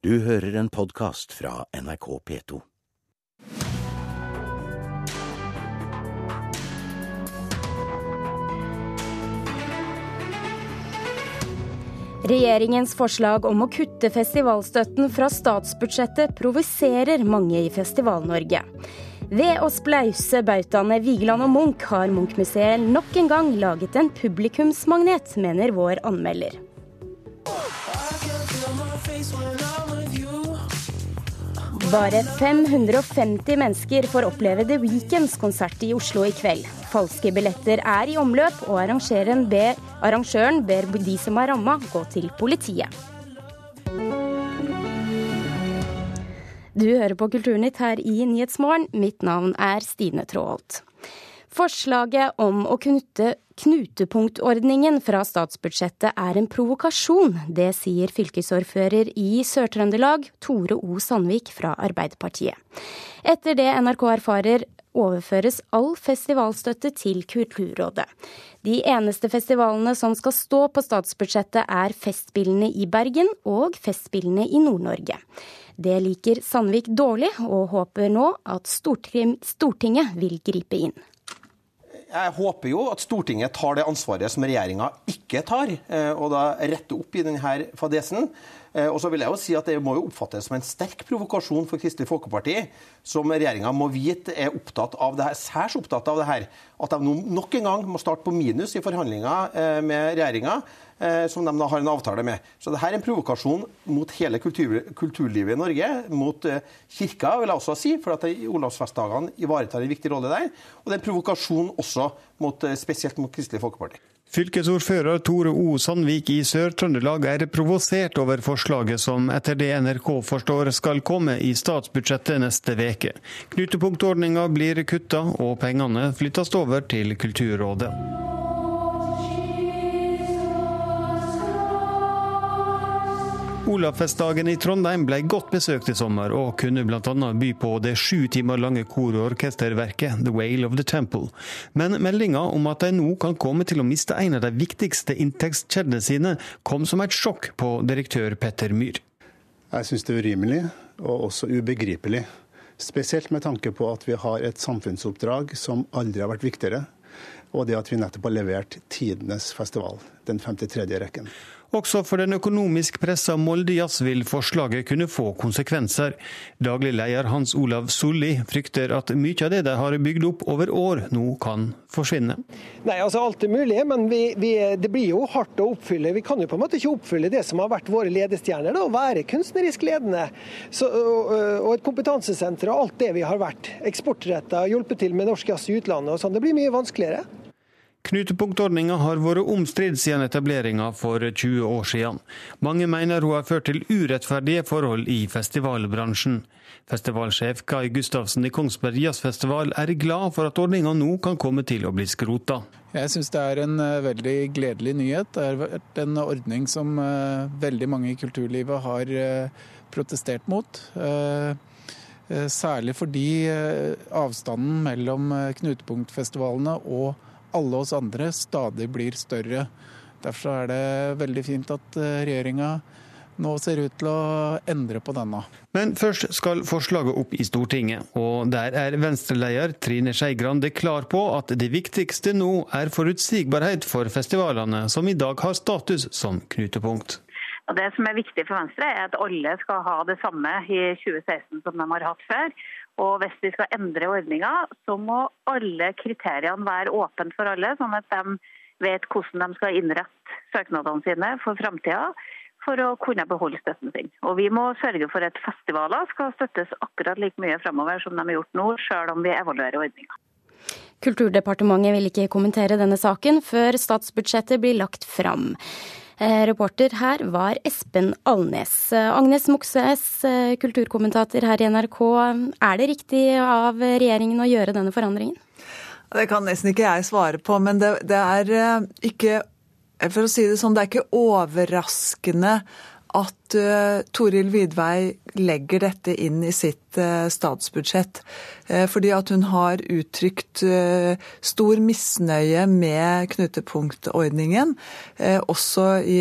Du hører en podkast fra NRK P2. Regjeringens forslag om å kutte festivalstøtten fra statsbudsjettet provoserer mange i Festival-Norge. Ved å splause bautaene Vigeland og Munch har Munch-museet nok en gang laget en publikumsmagnet, mener vår anmelder. Bare 550 mennesker får oppleve The Weekends konsert i Oslo i kveld. Falske billetter er i omløp, og arrangøren ber, arrangøren ber de som er ramma, gå til politiet. Du hører på Kulturnytt her i Nyhetsmorgen. Mitt navn er Stine Tråholt. Forslaget om å knytte knutepunktordningen fra statsbudsjettet er en provokasjon. Det sier fylkesordfører i Sør-Trøndelag, Tore O. Sandvik fra Arbeiderpartiet. Etter det NRK erfarer, overføres all festivalstøtte til Kulturrådet. De eneste festivalene som skal stå på statsbudsjettet er Festspillene i Bergen og Festspillene i Nord-Norge. Det liker Sandvik dårlig, og håper nå at Stortinget vil gripe inn. Jeg håper jo at Stortinget tar det ansvaret som regjeringa ikke tar, eh, og da retter opp i denne fadesen. Eh, og så vil jeg jo si at Det må jo oppfattes som en sterk provokasjon for Kristelig Folkeparti, som regjeringa må vite er opptatt av det her, særs opptatt av det her. At de nok en gang må starte på minus i forhandlinger eh, med regjeringa, eh, som de da har en avtale med. Så det her er en provokasjon mot hele kultur, kulturlivet i Norge, mot kirka, vil jeg også si, for at Olavsfestdagene ivaretar en viktig rolle der. Og det er en provokasjon også mot, spesielt mot Kristelig Folkeparti. Fylkesordfører Tore O. Sandvik i Sør-Trøndelag er provosert over forslaget som etter det NRK forstår skal komme i statsbudsjettet neste veke. Knutepunktordninga blir kutta, og pengene flyttes over til Kulturrådet. Olavsfestdagen i Trondheim ble godt besøkt i sommer, og kunne bl.a. by på det sju timer lange kor- og orkesterverket The Whale of the Temple. Men meldinga om at de nå kan komme til å miste en av de viktigste inntektskjedene sine, kom som et sjokk på direktør Petter Myhr. Jeg syns det er urimelig, og også ubegripelig. Spesielt med tanke på at vi har et samfunnsoppdrag som aldri har vært viktigere. Og det at vi nettopp har levert tidenes festival, den 53. rekken. Også for den økonomisk pressa Molde Jazz vil forslaget kunne få konsekvenser. Daglig leder Hans Olav Solli frykter at mye av det de har bygd opp over år, nå kan forsvinne. Nei, altså Alt er mulig, men vi, vi, det blir jo hardt å oppfylle. Vi kan jo på en måte ikke oppfylle det som har vært våre ledestjerner, da, å være kunstnerisk ledende. Så, og, og, et kompetansesenter og alt det vi har vært. Eksportretta, hjulpet til med norsk jazz i utlandet og sånn. Det blir mye vanskeligere. Knutepunktordninga har vært omstridt siden etableringa for 20 år siden. Mange mener hun har ført til urettferdige forhold i festivalbransjen. Festivalsjef Kai Gustavsen i Kongsberg Jazzfestival er glad for at ordninga nå kan komme til å bli skrota. Jeg syns det er en eh, veldig gledelig nyhet. Det har vært en ordning som eh, veldig mange i kulturlivet har eh, protestert mot. Særlig fordi avstanden mellom knutepunktfestivalene og alle oss andre stadig blir større. Derfor er det veldig fint at eh, regjeringa nå ser ut til å endre på denne. Men først skal forslaget opp i Stortinget, og der er Venstre-leder Trine Skei Grande klar på at det viktigste nå er forutsigbarhet for festivalene, som i dag har status som knutepunkt. Det som er viktig for Venstre, er at alle skal ha det samme i 2016 som de har hatt før. Og hvis vi skal endre ordninga, så må alle kriteriene være åpne for alle, sånn at de vet hvordan de skal innrette søknadene sine for framtida for å kunne beholde støtten sin. Og Vi må sørge for at festivaler skal støttes akkurat like mye fremover som de har gjort nå, selv om vi evaluerer ordninga. Kulturdepartementet vil ikke kommentere denne saken før statsbudsjettet blir lagt fram. Eh, reporter her var Espen Alnes. Eh, Agnes Moxnes, eh, kulturkommentator her i NRK. Er det riktig av regjeringen å gjøre denne forandringen? Det kan nesten ikke jeg svare på, men det, det er ikke For å si det sånn, det er ikke overraskende at uh, Toril Vidvei legger dette inn i sitt uh, statsbudsjett. Uh, fordi at hun har uttrykt stor misnøye med knutepunktordningen, også i,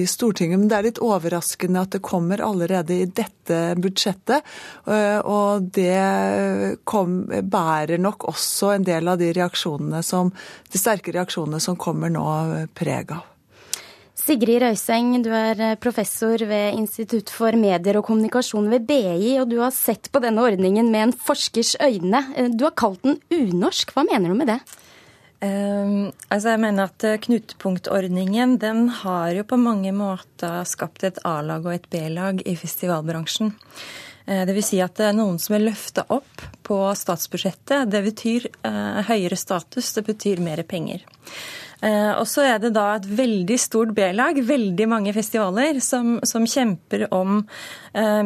i, Stortinget. Men det er litt overraskende at det kommer allerede i dette budsjettet. og det kom, bærer nok også en del av de reaksjonene som, de sterke reaksjonene som kommer nå, preg av. Sigrid Røiseng, du er eh, professor ved Institutt for medier og kommunikasjon ved BI, og du har sett på denne ordningen med en forskers øyne. Eh, du har kalt den unorsk. Hva mener du med det? Um, altså jeg mener at eh, Knutepunktordningen den har jo på mange måter skapt et A-lag og et B-lag i festivalbransjen. Det vil si at det er noen som er løfta opp på statsbudsjettet. Det betyr uh, høyere status, det betyr mer penger. Eh, og så er det da et veldig stort B-lag, veldig mange festivaler, som, som kjemper om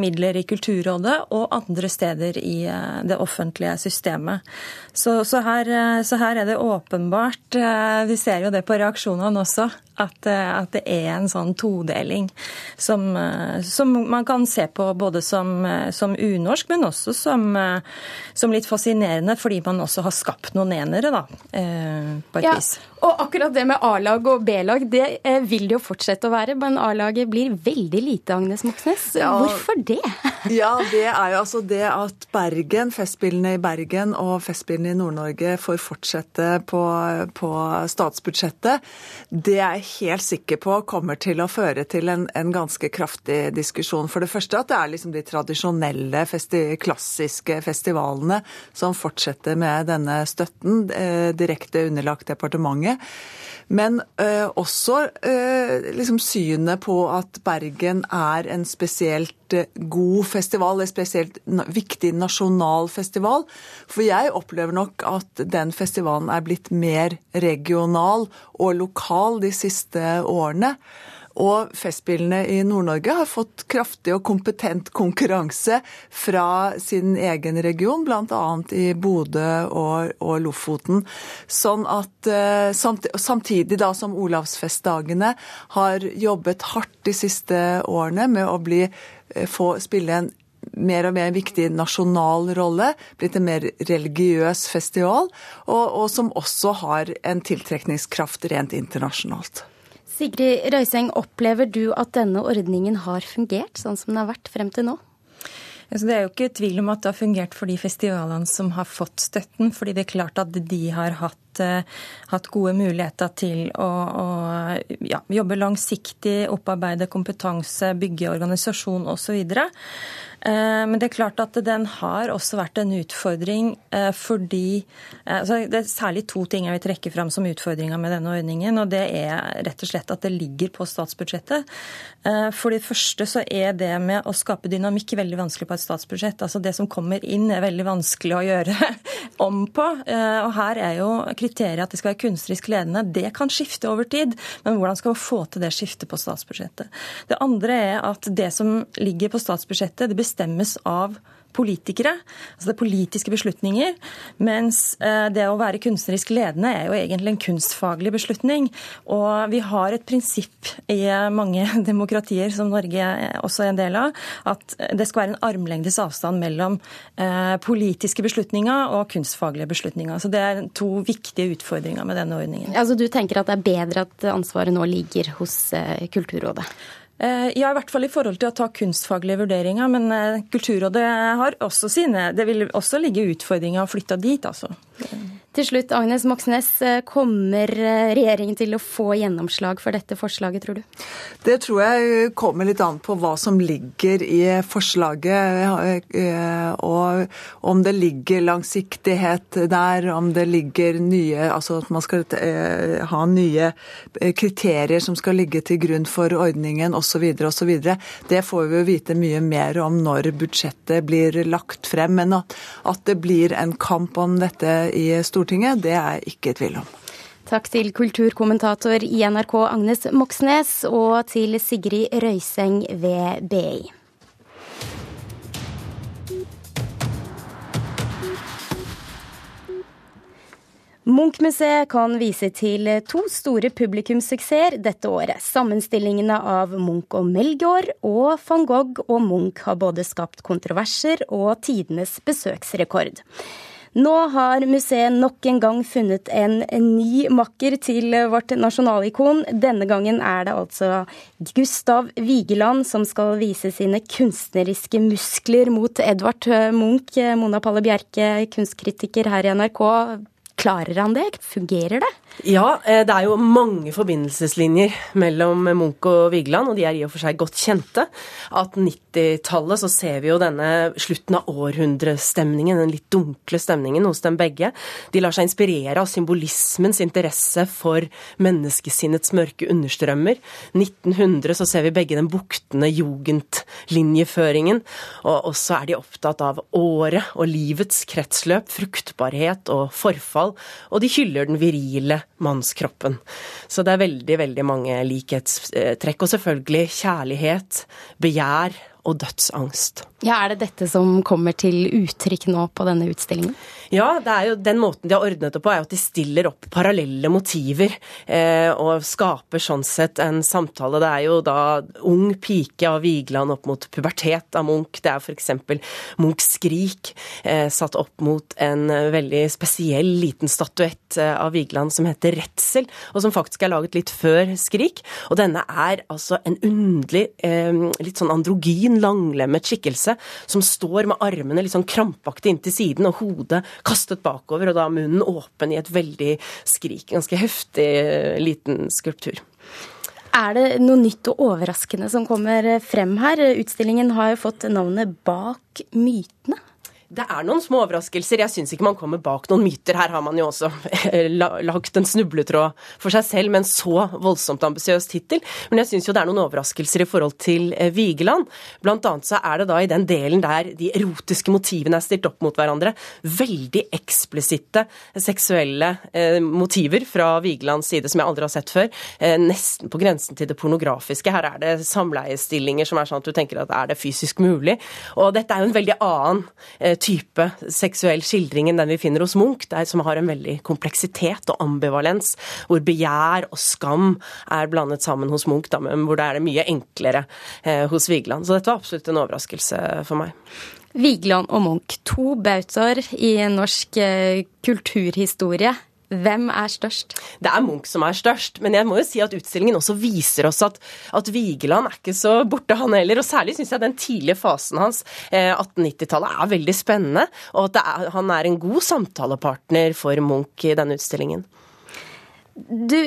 midler i Kulturrådet og andre steder i eh, det offentlige systemet. Så, så, her, så her er det åpenbart, vi ser jo det på reaksjonene også, at, at, det er en sånn todeling som, som, man kan se på både som, som unorsk, men også som, som, litt fascinerende, fordi man også har skapt noen enere, da, på et ja, vis. Og akkurat det med A-lag og B-lag, det eh, vil det jo fortsette å være. Men A-laget blir veldig lite, Agnes Moxnes. Ja, Hvorfor det? ja, det er jo altså det at Bergen, Festspillene i Bergen og Festspillene i Nord-Norge får fortsette på, på, statsbudsjettet, det er jeg helt sikker på kommer til å føre til en, en ganske kraftig diskusjon. For det første at det er liksom de tradisjonelle, festi klassiske festivalene som fortsetter med denne støtten, eh, direkte underlagt departementet. Men uh, også uh, liksom synet på at Bergen er en spesielt uh, god festival, en spesielt viktig nasjonal festival. For jeg opplever nok at den festivalen er blitt mer regional og lokal de siste årene. Og Festspillene i Nord-Norge har fått kraftig og kompetent konkurranse fra sin egen region, bl.a. i Bodø og, og, Lofoten. Sånn at eh, Samtidig da som Olavsfestdagene har jobbet hardt de siste årene med å bli, eh, få spille en mer og mer viktig nasjonal rolle, blitt en mer religiøs festival, og, og som også har en tiltrekningskraft rent internasjonalt. Sigrid Røyseng, opplever du at denne ordningen har fungert sånn som den har vært frem til nå? det er jo ikke tvil om at det har fungert for de festivalene som har fått støtten. fordi det er klart at de har hatt, uh, hatt gode muligheter til å, å ja, jobbe langsiktig, opparbeide kompetanse, bygge organisasjon osv. Eh, men det er klart at den har også vært en utfordring eh, fordi eh, altså Det er særlig to ting jeg vil trekke fram som utfordringer med denne ordningen. og Det er rett og slett at det ligger på statsbudsjettet. For det første så er det med å skape dynamikk veldig vanskelig på et statsbudsjett. Altså Det som kommer inn er veldig vanskelig å gjøre om på. Og her er jo kriteriet at det skal være kunstnerisk ledende. Det kan skifte over tid, men hvordan skal vi få til det skiftet på statsbudsjettet? Det andre er at det som ligger på statsbudsjettet, det bestemmes av politikere. Altså det er politiske beslutninger. Mens eh, det å være kunstnerisk ledende er jo egentlig en kunstfaglig beslutning. Og vi har et prinsipp i mange demokratier, som Norge også er en del av, at det skal være en armlengdes avstand mellom eh, politiske beslutninger og kunstfaglige beslutninger. Så det er to viktige utfordringer med denne ordningen. Altså Du tenker at det er bedre at ansvaret nå ligger hos eh, Kulturrådet? Eh, ja, i hvert fall i forhold til å ta kunstfaglige vurderinger. Men eh, Kulturrådet har også sine Det vil også ligge utfordringer å flytte dit, altså. Til slutt, Agnes Moxnes. Eh, kommer eh, regjeringen til å få gjennomslag for dette forslaget, tror du? Det tror jeg kommer litt an på hva som ligger i forslaget. Eh, og om det ligger langsiktighet der, om det ligger nye Altså at man skal ha nye kriterier som skal ligge til grunn for ordningen osv. osv. Det får vi jo vite mye mer om når budsjettet blir lagt frem. Men at, det blir en kamp om dette i Stortinget Stortinget, det er jeg ikke i tvil om. Takk til kulturkommentator i NRK Agnes Moxnes og til Sigrid Røyseng ved BI. Munch-museet kan vise til to store publikumssuksesser dette året. Sammenstillingene av Munch og Melgaard og van Gogh og Munch har både skapt kontroverser og tidenes besøksrekord. Nå har museet nok en gang funnet en, ny makker til vårt nasjonalikon. Denne gangen er det altså Gustav Vigeland som skal vise sine kunstneriske muskler mot Edvard Munch. Mona Palle Bjerke, kunstkritiker her i NRK. Klarer han det? Fungerer det? Ja, eh, det er jo mange forbindelseslinjer mellom Munch og Vigeland, og de er i og for seg godt kjente. At 90-tallet så ser vi jo denne slutten av århundrestemningen, den litt dunkle stemningen hos dem begge. De lar seg inspirere av symbolismens interesse for menneskesinnets mørke understrømmer. 1900 så ser vi begge den buktende jugendlinjeføringen, og også er de opptatt av året og livets kretsløp, fruktbarhet og forfall, og de hyller den virile mannskroppen. Så det er veldig, veldig mange likhetstrekk. Og selvfølgelig kjærlighet, begjær og dødsangst. Ja, Er det dette som kommer til uttrykk nå på denne utstillingen? Ja, det er jo den måten de har ordnet det på, er at de stiller opp parallelle motiver. Eh, og skaper sånn sett en samtale. Det er jo da ung pike av Vigeland opp mot pubertet av Munch. Det er f.eks. Munchs skrik eh, satt opp mot en veldig spesiell liten statuett eh, av Vigeland som heter Redsel, og som faktisk er laget litt før Skrik. Og denne er altså en underlig, eh, litt sånn androgyn, langlemmet skikkelse som står med armene litt sånn krampaktig inntil siden og hodet kastet bakover, og da munnen åpen i et veldig skrik. Ganske heftig eh, liten skulptur. Er det noe nytt og overraskende som kommer frem her? Utstillingen har jo fått navnet Bak mytene. Det er noen små overraskelser. Jeg syns ikke man kommer bak noen myter. Her har man jo også lagt en snubletråd for seg selv med en så voldsomt ambisiøs tittel. Men jeg syns jo det er noen overraskelser i forhold til eh, Vigeland. Blant annet så er det da i den delen der de erotiske motivene er stilt opp mot hverandre, veldig eksplisitte seksuelle eh, motiver fra Vigelands side som jeg aldri har sett før. Eh, nesten på grensen til det pornografiske. Her er det samleiestillinger som er sånn at du tenker at er det fysisk mulig? Og dette er jo en veldig annen type seksuell skildring enn den vi finner hos Munch, der, som har en veldig kompleksitet og ambivalens, hvor begjær og skam er blandet sammen hos Munch, da, men hvor det er mye enklere eh, hos Vigeland. Så dette var absolutt en overraskelse for meg. Vigeland og Munch, to bautaer i norsk eh, kulturhistorie. Hvem er størst? Det er Munch som er størst, men jeg må jo si at utstillingen også viser oss at, at Vigeland er ikke så borte, han heller. Og særlig syns jeg den tidlige fasen hans, eh, 1890-tallet, er veldig spennende. Og at er, han er en god samtalepartner for Munch i denne utstillingen. Du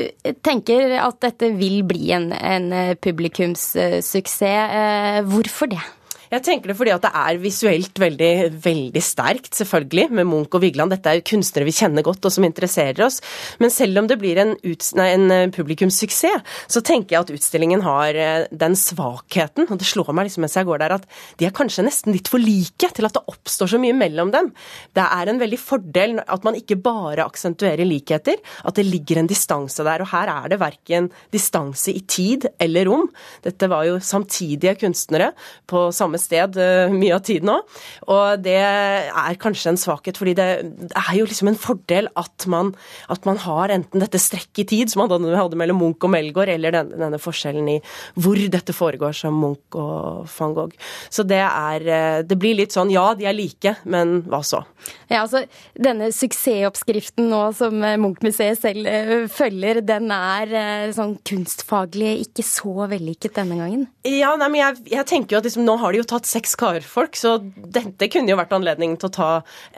tenker at dette vil bli en, en publikumssuksess. Eh, hvorfor det? Jeg tenker det fordi at det er visuelt veldig, veldig sterkt, selvfølgelig, med Munch og Vigeland. Dette er kunstnere vi kjenner godt og som interesserer oss. Men selv om det blir en, en eh, publikumssuksess, så tenker jeg at utstillingen har eh, den svakheten, og det slår meg liksom mens jeg går der, at de er kanskje nesten litt for like til at det oppstår så mye mellom dem. Det er en veldig fordel at man ikke bare aksentuerer likheter, at det ligger en distanse der. Og her er det verken distanse i tid eller rom. Dette var jo samtidige kunstnere på samme samme sted eh, mye av tiden òg. Og det er kanskje en svakhet, fordi det er jo liksom en fordel at man, at man har enten dette strekket i tid, som man hadde mellom Munch og Melgaard, eller denne, denne forskjellen i hvor dette foregår, som Munch og van Gogh. Så det er eh, Det blir litt sånn ja, de er like, men hva så? Ja, altså denne suksessoppskriften nå som eh, Munch-museet selv følger, den er sånn kunstfaglig ikke så vellykket denne gangen? Ja, nei, men jeg, jeg tenker jo at liksom, nå har de jo tatt seks karfolk, så dette kunne jo vært anledningen til å ta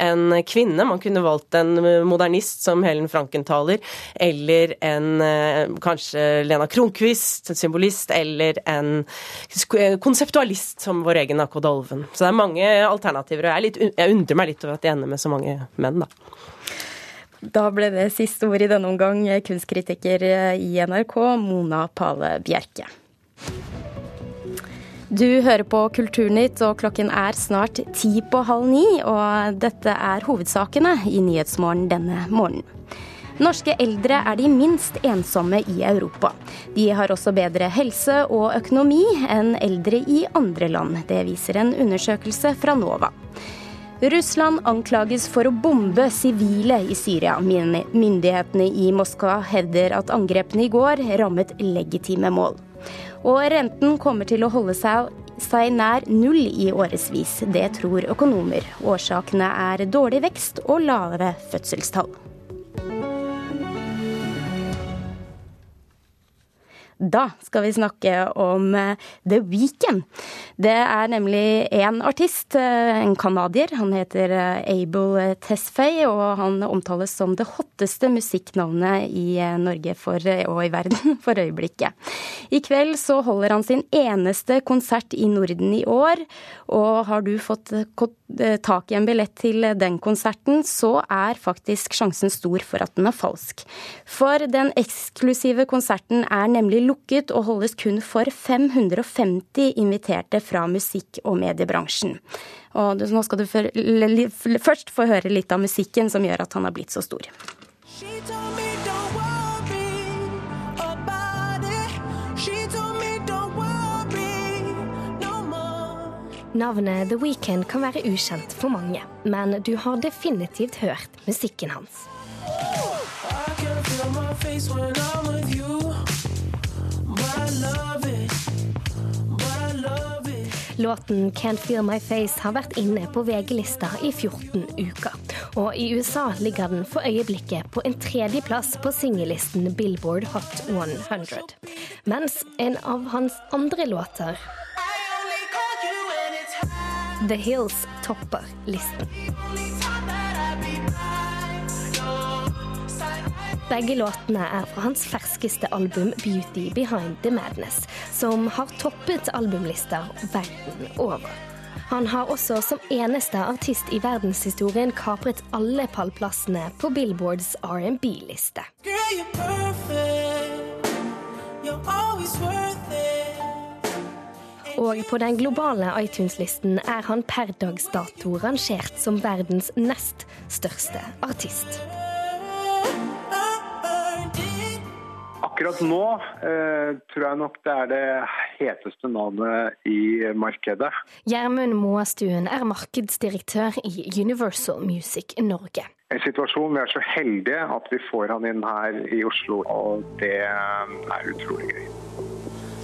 en kvinne. Man kunne valgt en modernist som Helen Frankenthaler, eller en eh, kanskje Lena Kronquist, en symbolist, eller en konseptualist som vår egen AK Dolven. Så det er mange alternativer, og jeg, litt, jeg undrer meg litt over at de ender med så mange menn, da. Da ble det siste ord i denne omgang, kunstkritiker i NRK, Mona Pale Bjerke. Du hører på Kulturnytt, og klokken er snart ti på halv ni. Og dette er hovedsakene i Nyhetsmorgen denne morgenen. Norske eldre er de minst ensomme i Europa. De har også bedre helse og økonomi enn eldre i andre land. Det viser en undersøkelse fra NOVA. Russland anklages for å bombe sivile i Syria. Myndighetene i Moskva hevder at angrepene i går rammet legitime mål. Og renten kommer til å holde seg, seg nær null i årevis. Det tror økonomer. Årsakene er dårlig vekst og lave fødselstall. Da skal vi snakke om eh, The Weekend. Det er nemlig én artist, eh, en canadier. Han heter eh, Abel Tesfaye, og han omtales som det hotteste musikknavnet i Norge for, og i verden for øyeblikket. I kveld så holder han sin eneste konsert i Norden i år. Og har du fått tak i en billett til den konserten, så er faktisk sjansen stor for at den er falsk. For den eksklusive konserten er nemlig lukket og holdes kun for 550 inviterte fra musikk- og mediebransjen. Og nå skal du først få høre litt av musikken som gjør at han har blitt så stor. Navnet The Weekend kan være ukjent for mange, men du har definitivt hørt musikken hans. Låten 'Can't Feel My Face' har vært inne på VG-lista i 14 uker. Og i USA ligger den for øyeblikket på en tredjeplass på singellisten Billboard Hot 100. Mens en av hans andre låter The Hills topper listen. Begge låtene er fra hans ferskeste album 'Beauty Behind the Madness', som har toppet albumlister verden over. Han har også som eneste artist i verdenshistorien kapret alle pallplassene på Billboards R&B-liste. Og på den globale iTunes-listen er han per dags dato rangert som verdens nest største artist. Akkurat nå eh, tror jeg nok det er det heteste navnet i markedet. Gjermund Moastuen er markedsdirektør i Universal Music Norge. En situasjon vi er så heldige at vi får han inn her i Oslo, og det er utrolig gøy.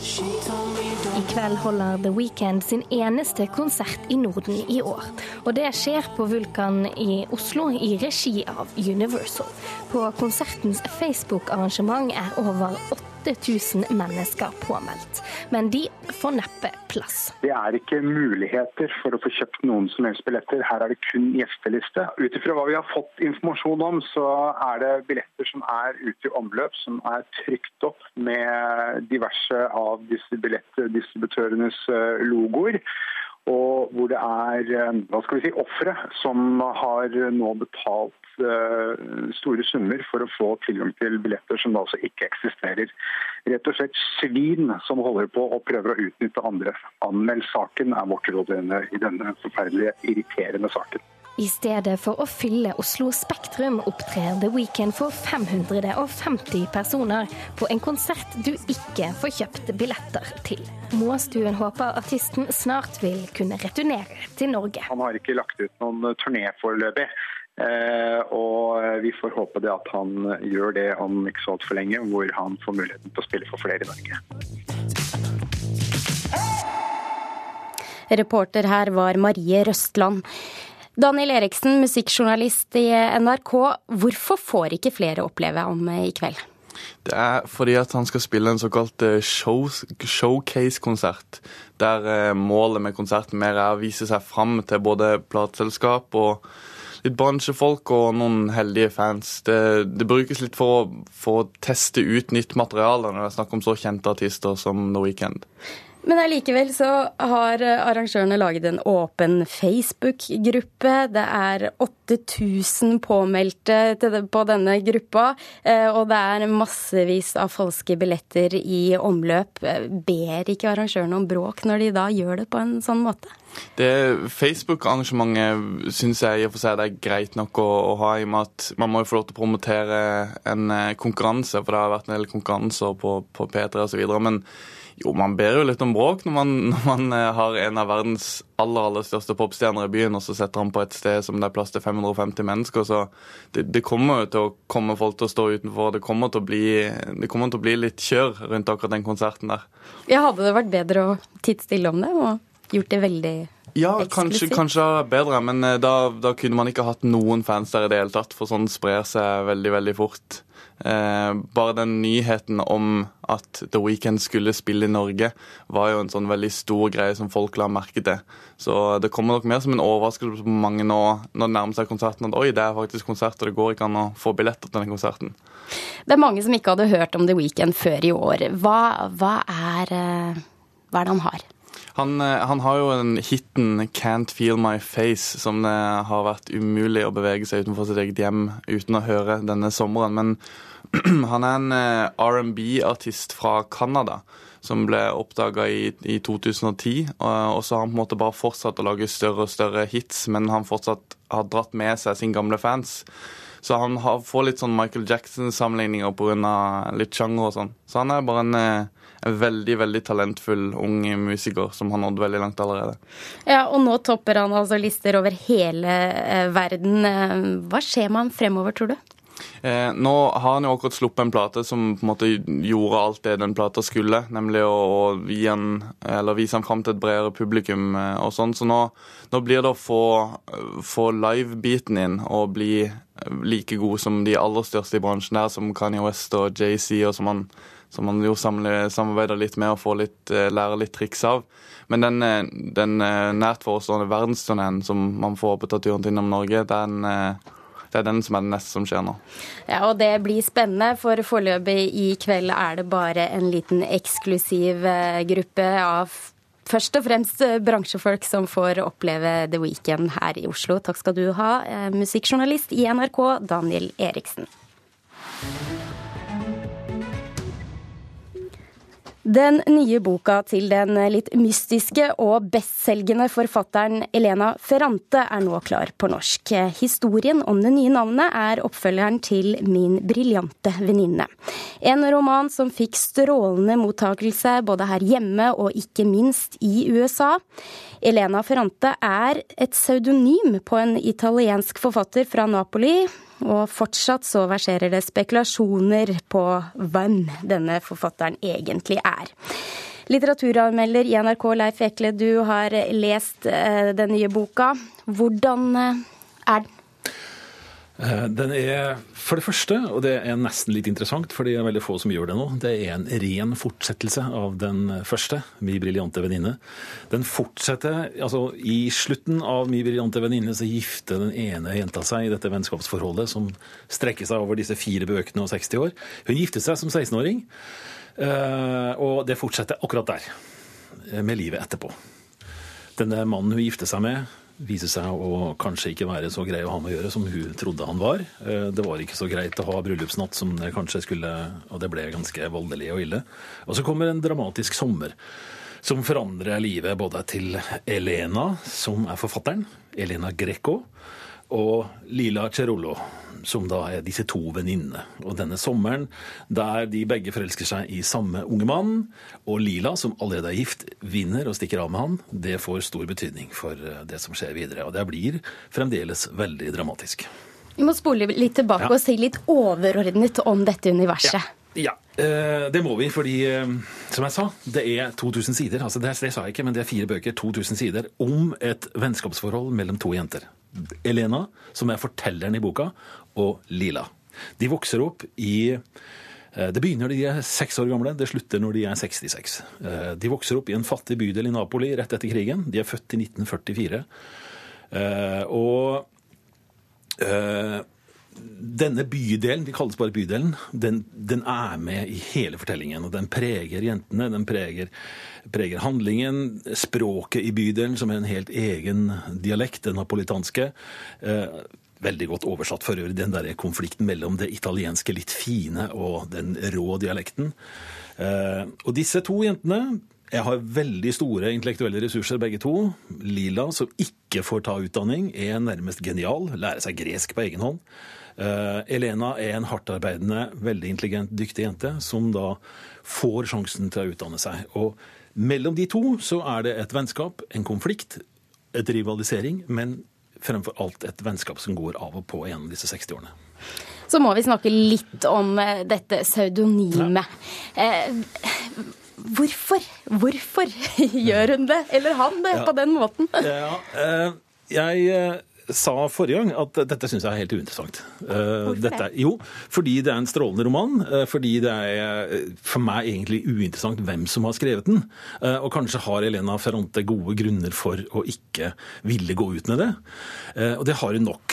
I kveld holder The Weekend sin eneste konsert i Norden i år. Og det skjer på Vulkan i Oslo i regi av Universal. På konsertens Facebook-arrangement er over 8000 mennesker påmeldt. Men de får neppe plass. Det er ikke muligheter for å få kjøpt noen som helst billetter. Her er det kun gjesteliste. Ut ifra hva vi har fått informasjon om, så er det billetter som er ute i omløp, som er trykt opp med diverse av disse billettdistributørenes eh, logoer og hvor det er eh, hva skal vi si, ofre som har nå betalt uh, store summer for å få tilgang til billetter som da altså ikke eksisterer. Rett og slett svin som holder på og prøver å utnytte andre. Anmeld saken er vårt råd i denne forferdelige, irriterende saken. I stedet for å fylle Oslo Spektrum opptrer The Weekend for 550 personer på en konsert du ikke får kjøpt billetter til. Måstuen håper artisten snart vil kunne returnere til Norge. Han har ikke lagt ut noen turné foreløpig. Eh, og vi får håpe det at han gjør det om ikke så altfor lenge, hvor han får muligheten til å spille for flere i Norge. Reporter her var Marie Røstland. Daniel Eriksen, musikkjournalist i NRK. Hvorfor får ikke flere oppleve ham i kveld? Det er fordi at han skal spille en såkalt eh, show, showcase-konsert. Der eh, målet med konserten mer er å vise seg fram til både plateselskap og litt bransjefolk og noen heldige fans. Det, det brukes litt for å, for teste ut nytt materiale når det er snakk om så kjente artister som The Weekend. Men allikevel så har arrangørene laget en åpen Facebook-gruppe. Det er 8000 påmeldte på denne gruppa, eh, og det er massevis av falske billetter i omløp. Ber ikke arrangørene om bråk når de da gjør det på en sånn måte? Det Facebook-arrangementet syns jeg i og for seg det er greit nok å, å, ha, i og med at man må jo få lov til å promotere en eh, konkurranse, for det har vært en del konkurranser på, på P3 osv. Men Jo, man ber jo litt om bråk når man, når man, eh, har en av verdens aller aller største popstjerner i byen, og så setter han på et sted som det er plass til 550 mennesker. Så det, det kommer jo til å komme folk til å stå utenfor. Det kommer til å bli, det kommer til å bli litt kjør rundt akkurat den konserten der. Ja, Hadde det vært bedre å titte stille om det og gjort det veldig ja, kanskje, kanskje bedre, men eh, da, da, kunne man ikke hatt noen fans der i det hele tatt, for sånn sprer seg veldig, veldig fort. Eh, bare den nyheten om at The Weeknd skulle spille i Norge, var jo en sånn veldig stor greie som folk la merke til. Så det kommer nok mer som en overraskelse på mange nå når det nærmer seg konserten at oi, det er faktisk konsert, og det går ikke an å få billetter til den konserten. Det er mange som ikke hadde hørt om The Weeknd før i år. Hva, hva, er, eh, hva er det han har? Han, eh, han, har jo en hiten 'Can't Feel My Face', som det har vært umulig å bevege seg utenfor sitt eget hjem uten å høre denne sommeren. Men han er en eh, R&B-artist fra Canada som ble oppdaga i, i, 2010. Og, så har han på en måte bare fortsatt å lage større og større hits, men han fortsatt har dratt med seg sine gamle fans. Så han har, får litt sånn Michael Jackson-sammenligninger pga. litt sjanger og sånn. Så han er bare en eh, en veldig veldig talentfull ung musiker som har nådd veldig langt allerede. Ja, Og nå topper han altså lister over hele eh, verden. Eh, hva skjer med han fremover, tror du? Eh, nå har han jo akkurat sluppet en plate som på en måte gjorde alt det den plata skulle, nemlig å, å han, vise den fram til et bredere publikum eh, og sånn. Så nå, nå, blir det å få, få live-biten inn og bli like god som de aller største i bransjen der, som Kanye West og JC, og som han som han jo samarbeider litt med og får litt, eh, lære litt triks av. Men den, eh, den eh, nært forestående verdensturneen som man får på Tatt turen til innom Norge, den, det er den som er det neste som skjer nå. Ja, og det blir spennende, for foreløpig i kveld er det bare en liten eksklusiv gruppe av først og fremst bransjefolk som får oppleve The Weekend her i Oslo. Takk skal du ha, musikkjournalist i NRK, Daniel Eriksen. Den nye boka til den litt mystiske og bestselgende forfatteren Elena Ferrante er nå klar på norsk. Historien om det nye navnet er oppfølgeren til Min briljante venninne. En roman som fikk strålende mottakelse både her hjemme og ikke minst i USA. Elena Ferrante er et pseudonym på en italiensk forfatter fra Napoli, og fortsatt så verserer det spekulasjoner på hvem denne forfatteren egentlig er. Litteraturanmelder i NRK Leif Ekle, du har lest eh, den nye boka. Hvordan eh, er den? Eh, den er for det første, og det er nesten litt interessant, for det er veldig få som gjør det nå, det er en ren fortsettelse av den første, Mi briljante venninne. Den fortsetter altså I slutten av Mi briljante venninne så gifter den ene jenta seg i dette vennskapsforholdet som strekker seg over disse fire bøkene og 60 år. Hun gifter seg som 16-åring, eh, og det fortsetter akkurat der, eh, med livet etterpå. Denne mannen hun gifter seg med, viser seg å kanskje ikke være så grei å ha med å gjøre som hun trodde han var. Eh, det var ikke så greit å ha bryllupsnatt som det kanskje skulle, og det ble ganske voldelig og ille. Og så kommer en dramatisk sommer som forandrer livet både til Elena, som er forfatteren, Elena Greco, og Lila Cerullo, som da er disse to venninnene. Og denne sommeren, der de begge forelsker seg i samme unge mann, og Lila, som allerede er gift, vinner og stikker av med han, det får stor betydning for eh, det som skjer videre. Og det blir fremdeles veldig dramatisk. Vi må spole litt tilbake ja. og si litt overordnet om dette universet. Ja. Ja, eh, det må vi, fordi eh, som jeg sa, det er 2000 sider. altså det, det sa jeg ikke, men det er fire bøker, 2000 sider, om et vennskapsforhold mellom to jenter. Elena, som er fortelleren i boka, og Lila. De vokser opp i eh, det begynner når de er seks år gamle, det slutter når de er 66. Eh, de vokser opp i en fattig bydel i Napoli rett etter krigen. De er født i 1944. Eh, og denne bydelen, de kalles bare bydelen, den, den, er med i hele fortellingen. Og den preger jentene, den preger, preger, handlingen. Språket i bydelen, som er en helt egen dialekt, den napolitanske. Eh, veldig godt oversatt for øvrig, den der konflikten mellom det italienske litt fine og den rå dialekten. Eh, og disse to jentene, Jeg har veldig store intellektuelle ressurser, begge to. Lila, som ikke får ta utdanning, er nærmest genial. Lærer seg gresk på egen hånd. Uh, Elena er en hardtarbeidende, veldig intelligent, dyktig jente som da får sjansen til å utdanne seg. Og mellom de to så er det et vennskap, en konflikt, et rivalisering, men fremfor alt et vennskap som går av og på gjennom disse 60-årene. Så må vi snakke litt om uh, dette pseudonymet. Uh, Hvorfor? Hvorfor gjør hun det, eller han det, på den måten? Ja, eh, jeg eh, sa forrige gang at dette syns jeg er helt uinteressant. Eh, Hvorfor dette, det? Jo, fordi det er en strålende roman. Fordi det er for meg egentlig uinteressant hvem som har skrevet den. Og kanskje har Elena Ferrante gode grunner for å ikke ville gå ut med det. Og det har hun nok.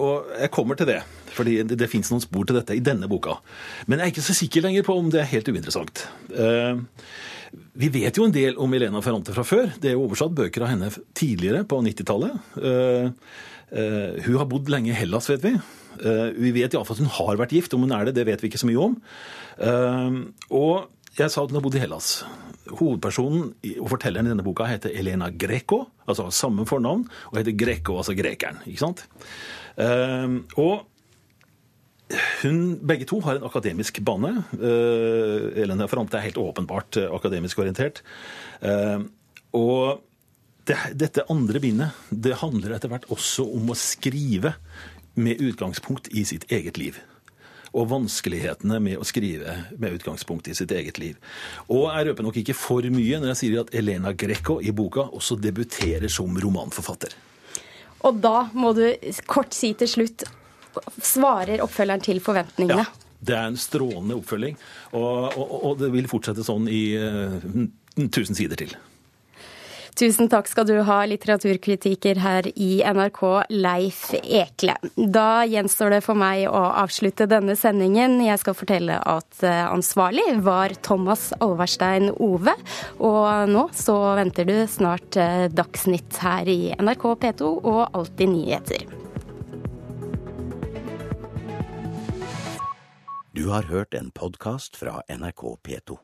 Og jeg kommer til det. Fordi det, det fins noen spor til dette i denne boka. Men jeg er ikke så sikker lenger på om det er helt uinteressant. Uh, vi vet jo en del om Elena Ferrante fra før. Det er jo oversatt bøker av henne tidligere, på 90-tallet. Uh, uh, hun har bodd lenge i Hellas, vet vi. vi vet iallfall at hun har vært gift. Om hun er det, det vet vi ikke så mye om. og jeg sa at hun har bodd i Hellas. Hovedpersonen og fortelleren i denne boka heter Elena Greco, altså samme fornavn, og heter Greco, altså grekeren. ikke sant? og hun, begge to har en akademisk bane. Uh, Elena Ferrante er helt åpenbart uh, akademisk orientert. Uh, og det, dette andre bindet det handler etter hvert også om å skrive med utgangspunkt i sitt eget liv. Og vanskelighetene med å skrive med utgangspunkt i sitt eget liv. Og jeg røper nok ikke for mye når jeg sier at Elena Greco i boka også debuterer som romanforfatter. Og da må du kort si til slutt svarer oppfølgeren til forventningene? Ja. Det er en strålende oppfølging, og, og, og det vil fortsette sånn i uh, sider til. Tusen takk skal du ha, litteraturkritiker her i NRK, Leif Ekle. Da gjenstår det for meg å avslutte denne sendingen. Jeg skal fortelle at eh, ansvarlig var Thomas Alverstein Ove. Og nå så venter du snart eh, Dagsnytt her i NRK P2 og Alltid nyheter. Du har hørt en podkast fra NRK P2.